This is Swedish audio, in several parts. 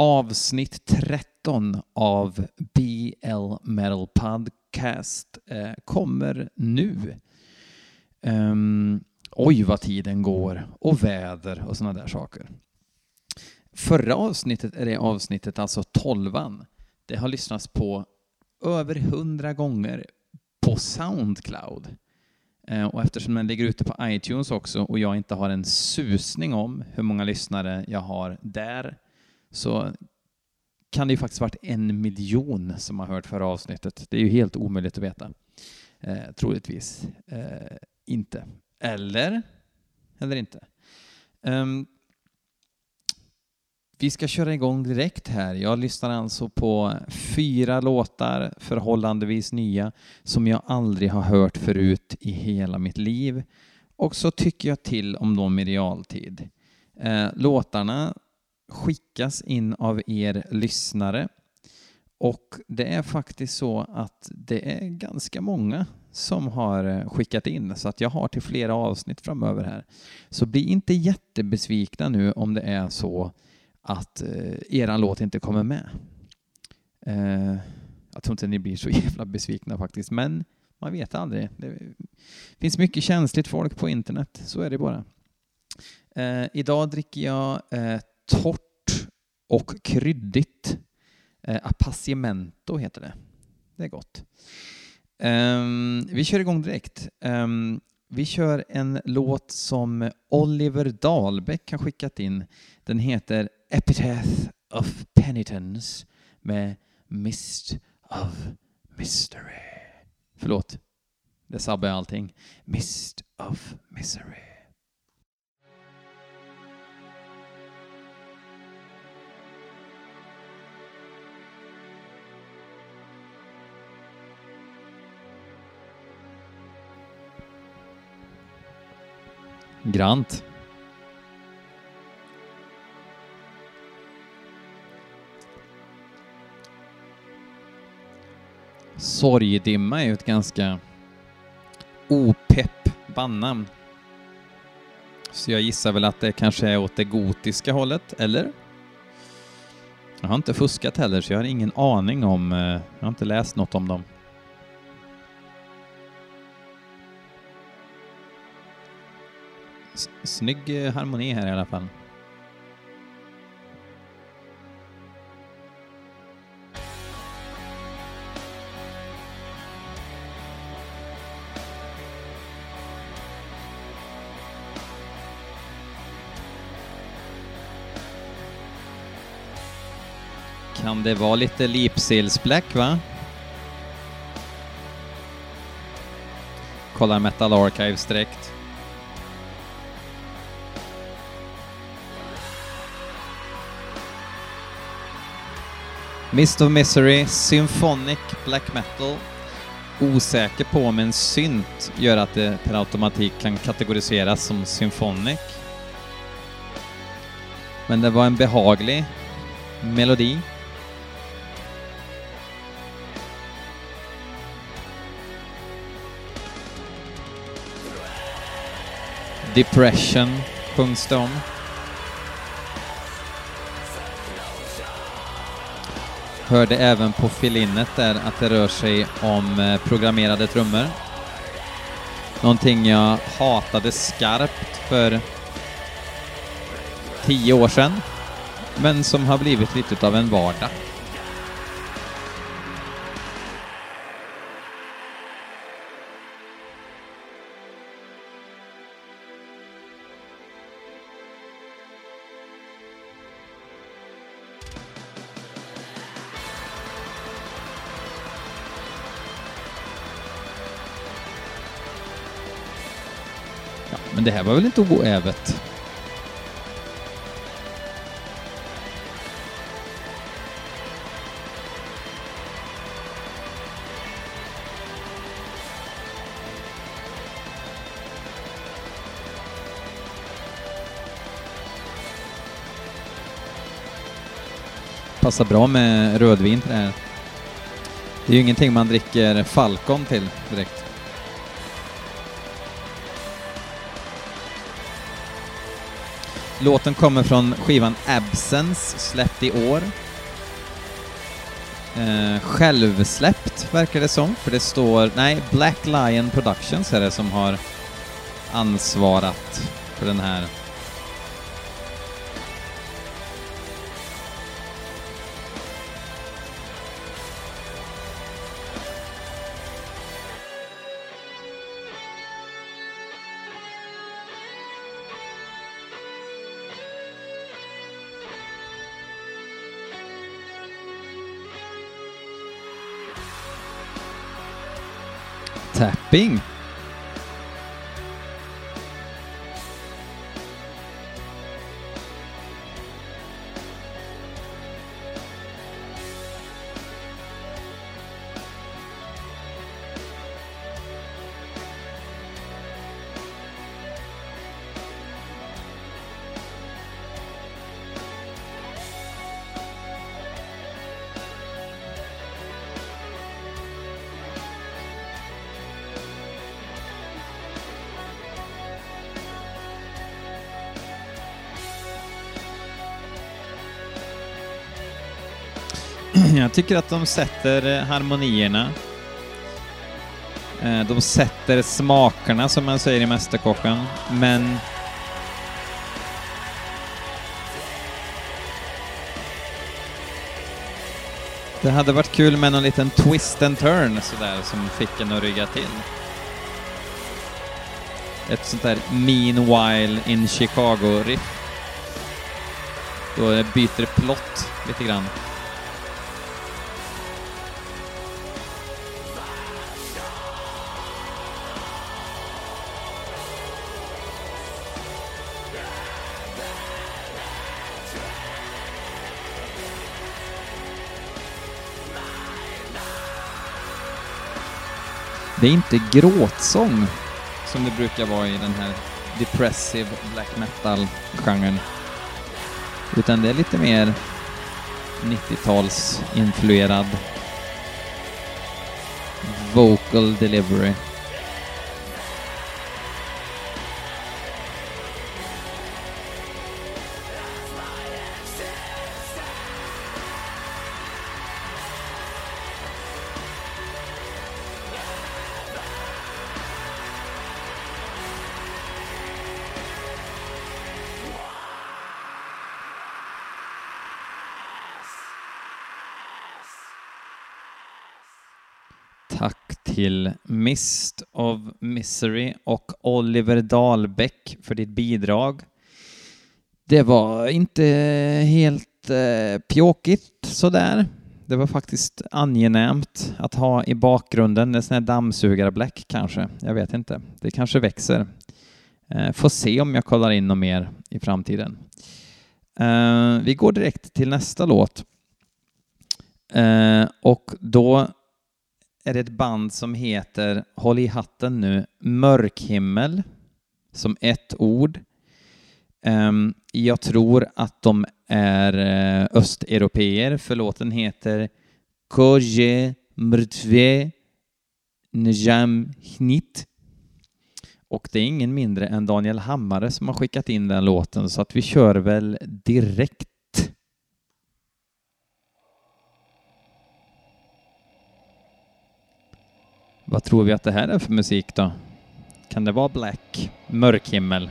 avsnitt 13 av BL Metal Podcast eh, kommer nu. Um, oj, vad tiden går och väder och sådana där saker. Förra avsnittet är det avsnittet, alltså tolvan. Det har lyssnats på över hundra gånger på Soundcloud. Eh, och eftersom den ligger ute på iTunes också och jag inte har en susning om hur många lyssnare jag har där så kan det ju faktiskt varit en miljon som har hört förra avsnittet. Det är ju helt omöjligt att veta. Eh, troligtvis eh, inte. Eller? Eller inte. Um, vi ska köra igång direkt här. Jag lyssnar alltså på fyra låtar, förhållandevis nya, som jag aldrig har hört förut i hela mitt liv. Och så tycker jag till om dem i realtid. Eh, låtarna skickas in av er lyssnare och det är faktiskt så att det är ganska många som har eh, skickat in så att jag har till flera avsnitt framöver här. Så bli inte jättebesvikna nu om det är så att eh, eran låt inte kommer med. Eh, jag tror inte ni blir så jävla besvikna faktiskt, men man vet aldrig. Det finns mycket känsligt folk på internet, så är det bara. Eh, idag dricker jag eh, torrt och kryddigt. Eh, Appassimento heter det. Det är gott. Um, vi kör igång direkt. Um, vi kör en låt som Oliver Dahlbäck har skickat in. Den heter Epitaph of Penitence med Mist of Mystery. Förlåt, det sabbar allting. Mist of Misery. Grant. Sorgdimma är ju ett ganska opepp bandnamn. Så jag gissar väl att det kanske är åt det gotiska hållet, eller? Jag har inte fuskat heller, så jag har ingen aning om... Eh, jag har inte läst något om dem. Snygg eh, harmoni här i alla fall. Kan det vara lite lipsillsbläck, va? Kollar Metal Archives direkt. Mist of Misery, Symphonic Black Metal. Osäker på om en synt gör att det per automatik kan kategoriseras som Symphonic. Men det var en behaglig melodi. Depression sjungs det om. Hörde även på filinnet där att det rör sig om eh, programmerade trummor. Någonting jag hatade skarpt för tio år sedan, men som har blivit lite av en vardag. Men det här var väl inte oävet? Passar bra med rödvin till det här. Det är ju ingenting man dricker Falcon till direkt. Låten kommer från skivan Absence, släppt i år. Eh, självsläppt verkar det som, för det står... Nej, Black Lion Productions är det som har ansvarat för den här being Jag tycker att de sätter eh, harmonierna. Eh, de sätter smakerna, som man säger i Mästerkocken, men... Det hade varit kul med någon liten twist and turn sådär som fick en att rygga till. Ett sånt där Meanwhile in Chicago-riff. Då byter plott lite grann. Det är inte gråtsång som det brukar vara i den här depressive black metal-genren. Utan det är lite mer 90-tals-influerad vocal delivery. Till Mist of Misery och Oliver Dahlbäck för ditt bidrag. Det var inte helt eh, pjåkigt sådär. Det var faktiskt angenämt att ha i bakgrunden en sån här dammsugarbläck kanske. Jag vet inte. Det kanske växer. Eh, får se om jag kollar in något mer i framtiden. Eh, vi går direkt till nästa låt. Eh, och då är det ett band som heter, håll i hatten nu, Mörkhimmel, som ett ord. Um, jag tror att de är uh, östeuropeer, för låten heter Koje mrtve njam hnit. Och det är ingen mindre än Daniel Hammare som har skickat in den låten, så att vi kör väl direkt. Vad tror vi att det här är för musik då? Kan det vara Black? Mörk himmel?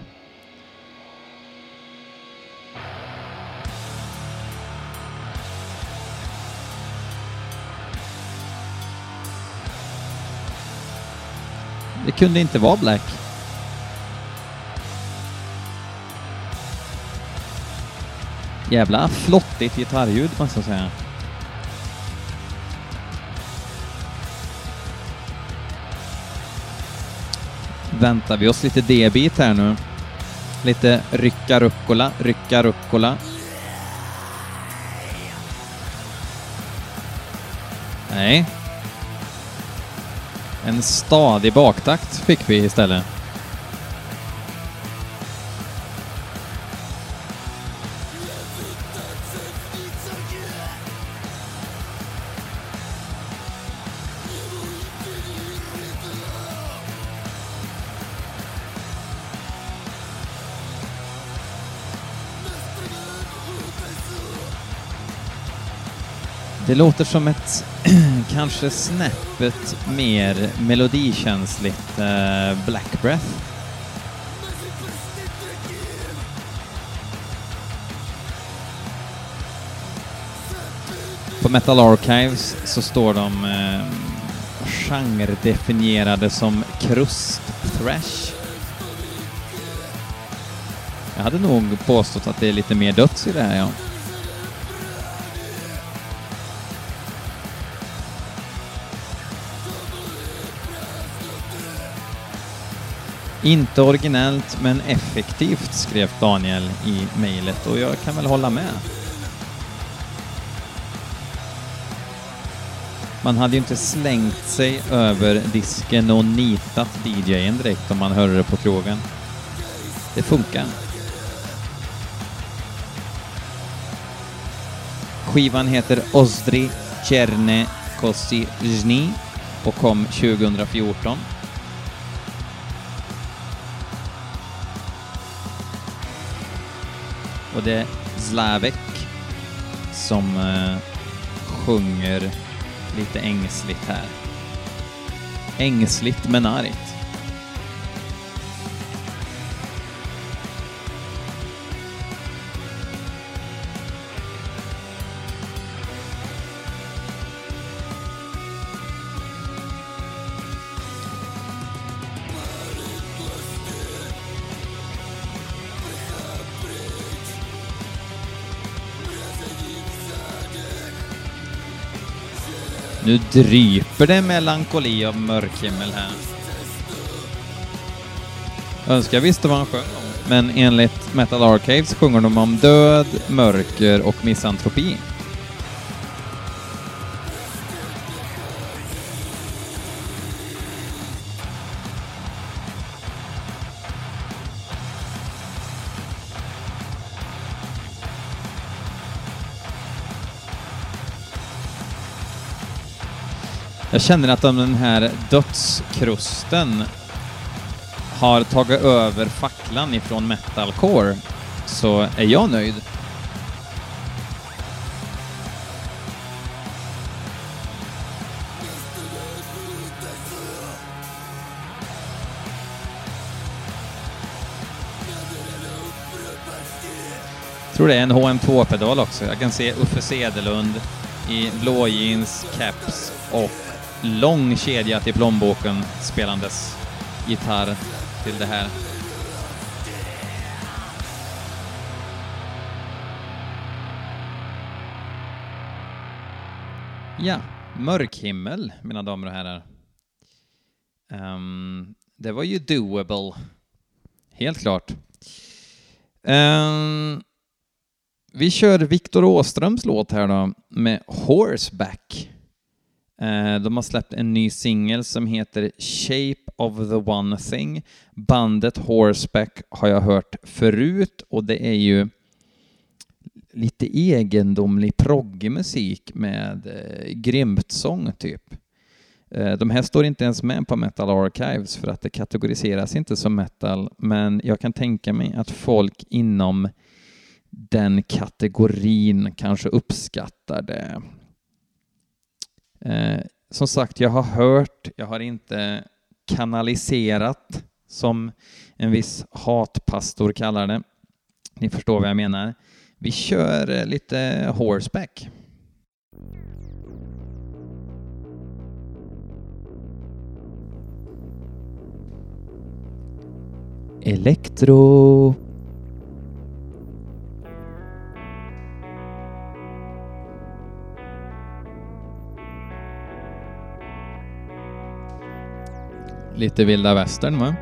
Det kunde inte vara Black. Jävla flottigt gitarrljud måste jag säga. Väntar vi oss lite D-bit här nu. Lite rycka ruckola, rycka ruckola. Nej. En stadig baktakt fick vi istället. Det låter som ett kanske snäppet mer melodikänsligt eh, Black Breath. På Metal Archives så står de eh, genredefinierade som krust-thrash. Jag hade nog påstått att det är lite mer döds i det här, ja. Inte originellt, men effektivt, skrev Daniel i mejlet och jag kan väl hålla med. Man hade ju inte slängt sig över disken och nitat DJen direkt om man hörde det på krogen. Det funkar. Skivan heter Ozdri Czerne Kosizhny och kom 2014. Och det är Slavek som eh, sjunger lite ängsligt här. Ängsligt men argt. Nu dryper det melankoli av mörkhimmel här. Önskar jag visste vad han sjöng om, men enligt Metal Archives sjunger de om död, mörker och misantropi. Känner att den här dödskrusten har tagit över facklan ifrån metalcore så är jag nöjd. Jag tror det är en HM2-pedal också. Jag kan se Uffe Sedelund i blå jeans, caps och lång kedja till plånboken spelandes gitarr till det här. Ja, mörk himmel, mina damer och herrar. Um, det var ju doable. Helt klart. Um, vi kör Viktor Åströms låt här då, med Horseback. Eh, de har släppt en ny singel som heter Shape of the One Thing. Bandet Horseback har jag hört förut och det är ju lite egendomlig proggig musik med eh, grymt sång typ. Eh, de här står inte ens med på Metal Archives för att det kategoriseras inte som metal, men jag kan tänka mig att folk inom den kategorin kanske uppskattar det. Eh, som sagt, jag har hört, jag har inte kanaliserat som en viss hatpastor kallar det. Ni förstår vad jag menar. Vi kör eh, lite horseback. Elektro. Lite vilda västern va?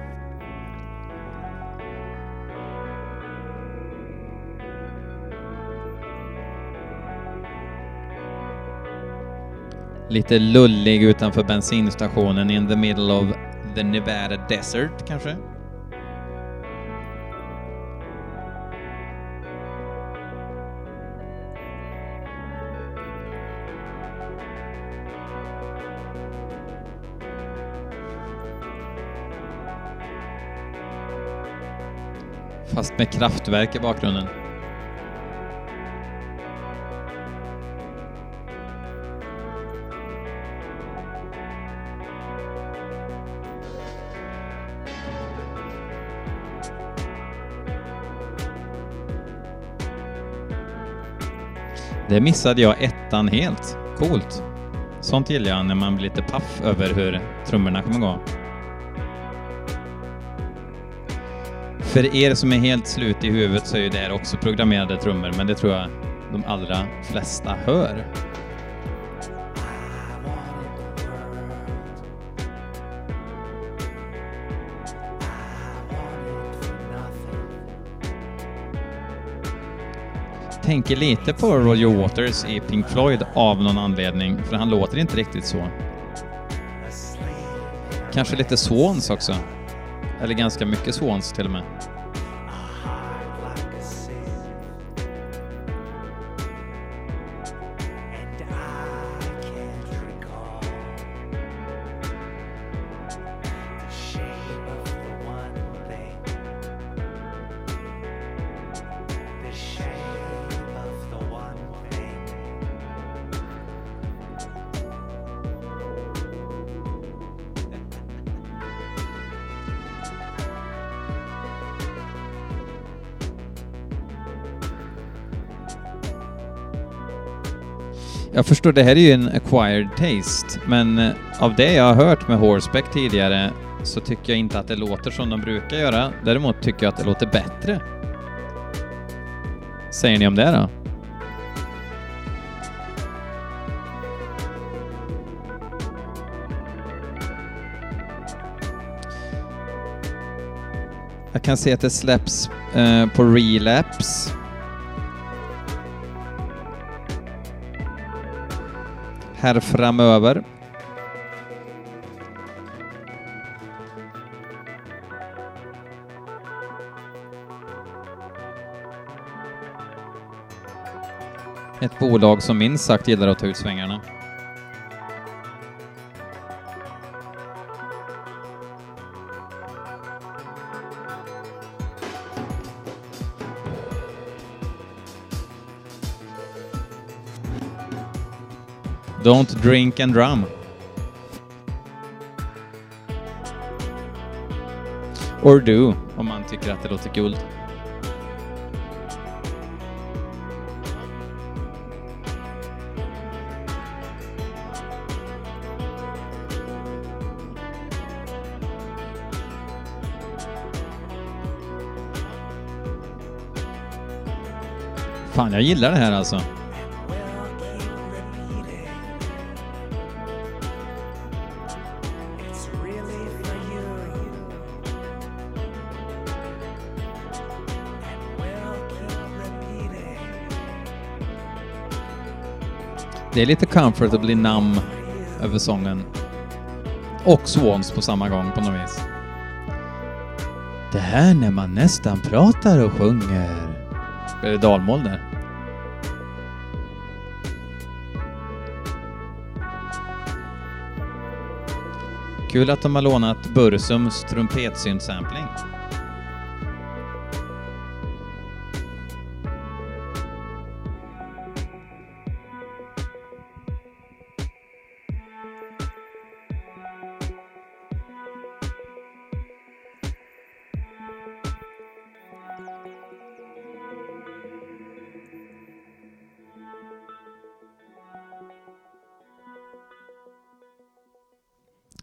Lite lullig utanför bensinstationen in the middle of the Nevada desert kanske? fast med kraftverk i bakgrunden. Det missade jag ettan helt. Coolt. Sånt gillar jag när man blir lite paff över hur trummorna kommer gå. För er som är helt slut i huvudet så är ju det här också programmerade trummor, men det tror jag de allra flesta hör. tänker lite på Roger Waters i Pink Floyd av någon anledning, för han låter inte riktigt så. Kanske lite Swans också. Eller ganska mycket Swans till och med. Jag förstår, det här är ju en acquired taste, men eh, av det jag har hört med Horseback tidigare så tycker jag inte att det låter som de brukar göra. Däremot tycker jag att det låter bättre. Säger ni om det då? Jag kan se att det släpps eh, på Relapse här framöver. Ett bolag som minst sagt gillar att ta ut svängarna. Don't drink and drum. Or do, om man tycker att det låter guld. Fan, jag gillar det här alltså. Det är lite comfortably numb över sången. Och Swans på samma gång på något vis. Det här när man nästan pratar och sjunger. Är det dalmål där? Kul att de har lånat Bursums trumpetsyntsampling.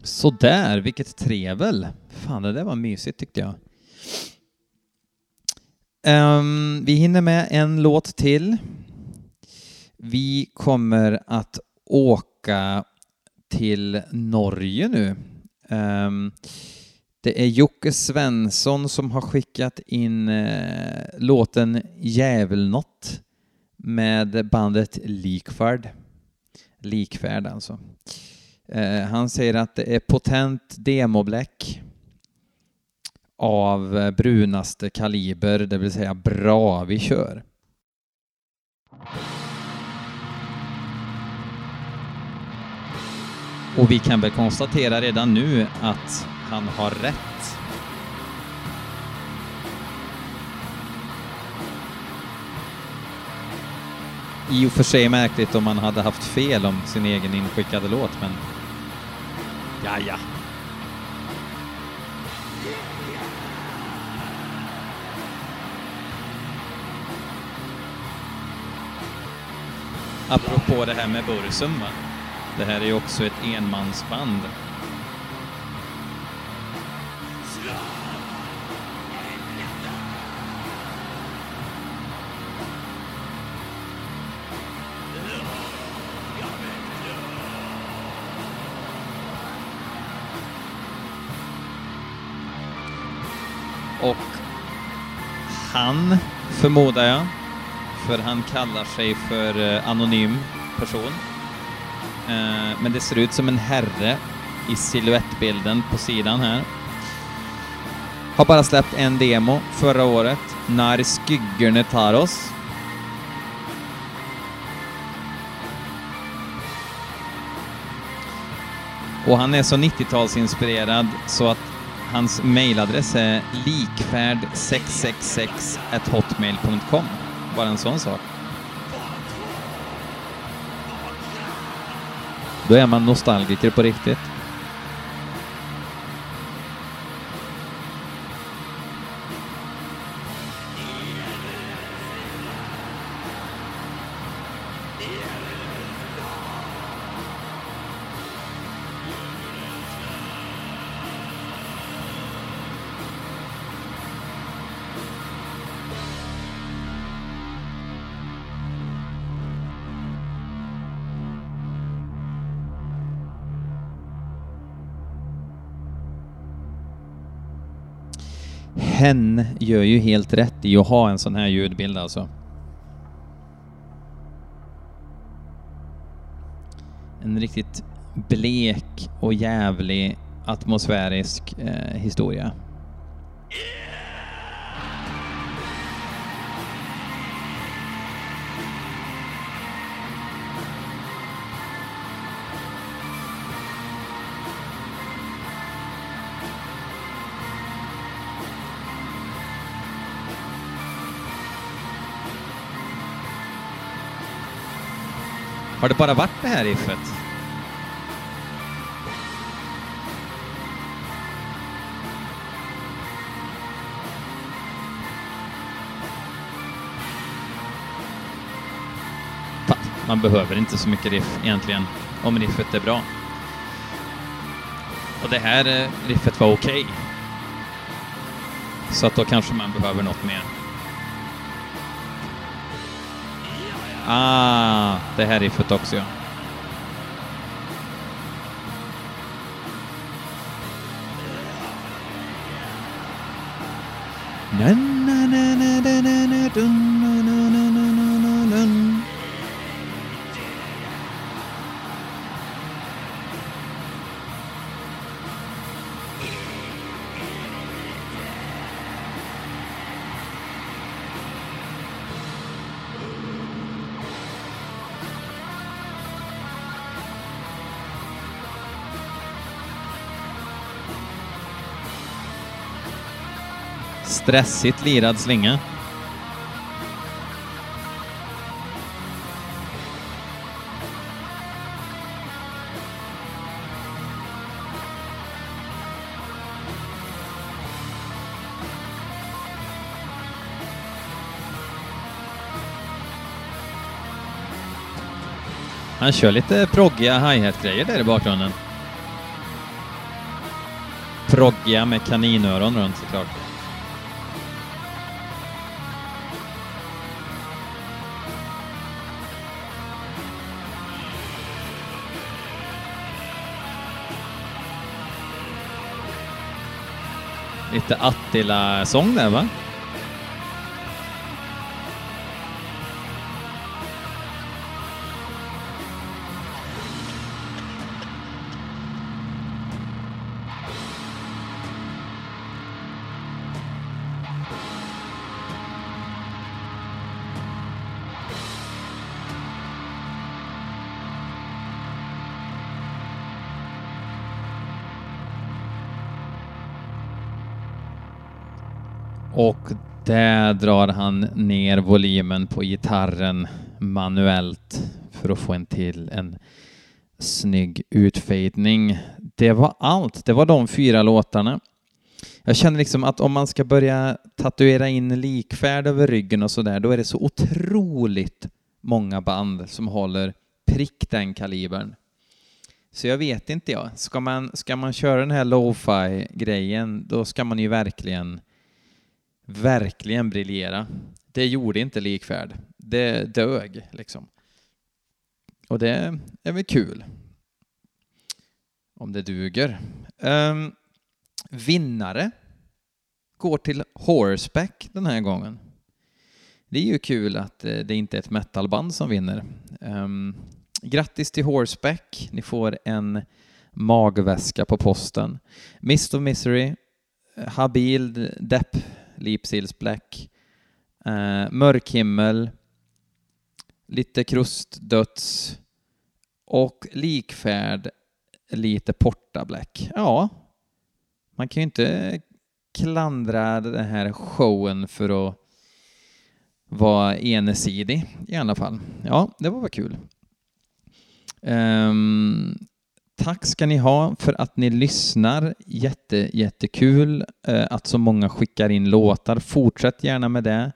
Sådär, vilket trevel. Fan, det där var mysigt tyckte jag. Um, vi hinner med en låt till. Vi kommer att åka till Norge nu. Um, det är Jocke Svensson som har skickat in uh, låten Djävulnott med bandet Likfärd. Likfärd alltså. Eh, han säger att det är potent demobläck av eh, brunaste kaliber, det vill säga bra vi kör. Och vi kan väl konstatera redan nu att han har rätt. I och för sig märkligt om man hade haft fel om sin egen inskickade låt, men ja, ja. apropå det här med Bursum, va? Det här är ju också ett enmansband. Och han, förmodar jag, för han kallar sig för eh, anonym person. Eh, men det ser ut som en herre i siluettbilden på sidan här. Har bara släppt en demo förra året, När skyggorna tar oss. Och han är så 90-talsinspirerad så att hans mejladress är likfärd666 hotmail.com. Bara en sån sak. Då är man nostalgiker på riktigt. Hen gör ju helt rätt i att ha en sån här ljudbild alltså. En riktigt blek och jävlig atmosfärisk eh, historia. Har det bara varit det här riffet? Man behöver inte så mycket riff egentligen, om riffet är bra. Och det här eh, riffet var okej. Så att då kanske man behöver något mer. Ah, det här riffet också ja. Nen Stressigt lirad slinga. Han kör lite proggiga hi-hat-grejer där i bakgrunden. Proggiga med kaninöron runt såklart. Lite Attila-sång där va? Och där drar han ner volymen på gitarren manuellt för att få en till en snygg utfejdning. Det var allt. Det var de fyra låtarna. Jag känner liksom att om man ska börja tatuera in likfärd över ryggen och sådär, då är det så otroligt många band som håller prick den kalibern. Så jag vet inte jag. Ska man, ska man köra den här lo-fi grejen, då ska man ju verkligen, verkligen briljera. Det gjorde inte likfärd. Det dög liksom. Och det är väl kul. Om det duger. Um, vinnare går till Horseback den här gången. Det är ju kul att eh, det inte är ett metalband som vinner. Um, grattis till Horseback. Ni får en magväska på posten. Mist of Misery, Habil, Depp, Lipsils Black, eh, uh, Mörkhimmel, lite krustdöds och likfärd lite Porta Black. Ja, man kan ju inte klandra den här showen för att vara ensidig i alla fall. Ja, det var väl kul. Um, tack ska ni ha för att ni lyssnar. Jätte, jättekul eh, att så många skickar in låtar. Fortsätt gärna med det.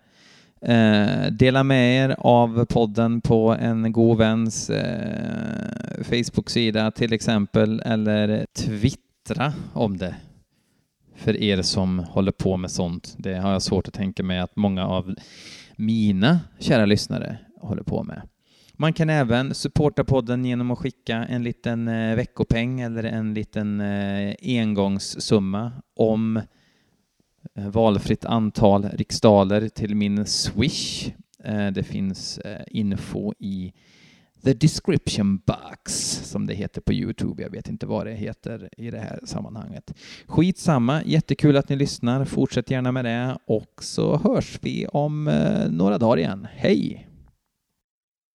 Eh, dela med er av podden på en god väns eh, Facebook-sida till exempel eller twittra om det för er som håller på med sånt. Det har jag svårt att tänka mig att många av mina kära lyssnare håller på med. Man kan även supporta podden genom att skicka en liten eh, veckopeng eller en liten eh, engångssumma om eh, valfritt antal riksdaler till min Swish. Det finns info i The Description Box, som det heter på Youtube. Jag vet inte vad det heter i det här sammanhanget. Skitsamma, jättekul att ni lyssnar. Fortsätt gärna med det och så hörs vi om några dagar igen. Hej!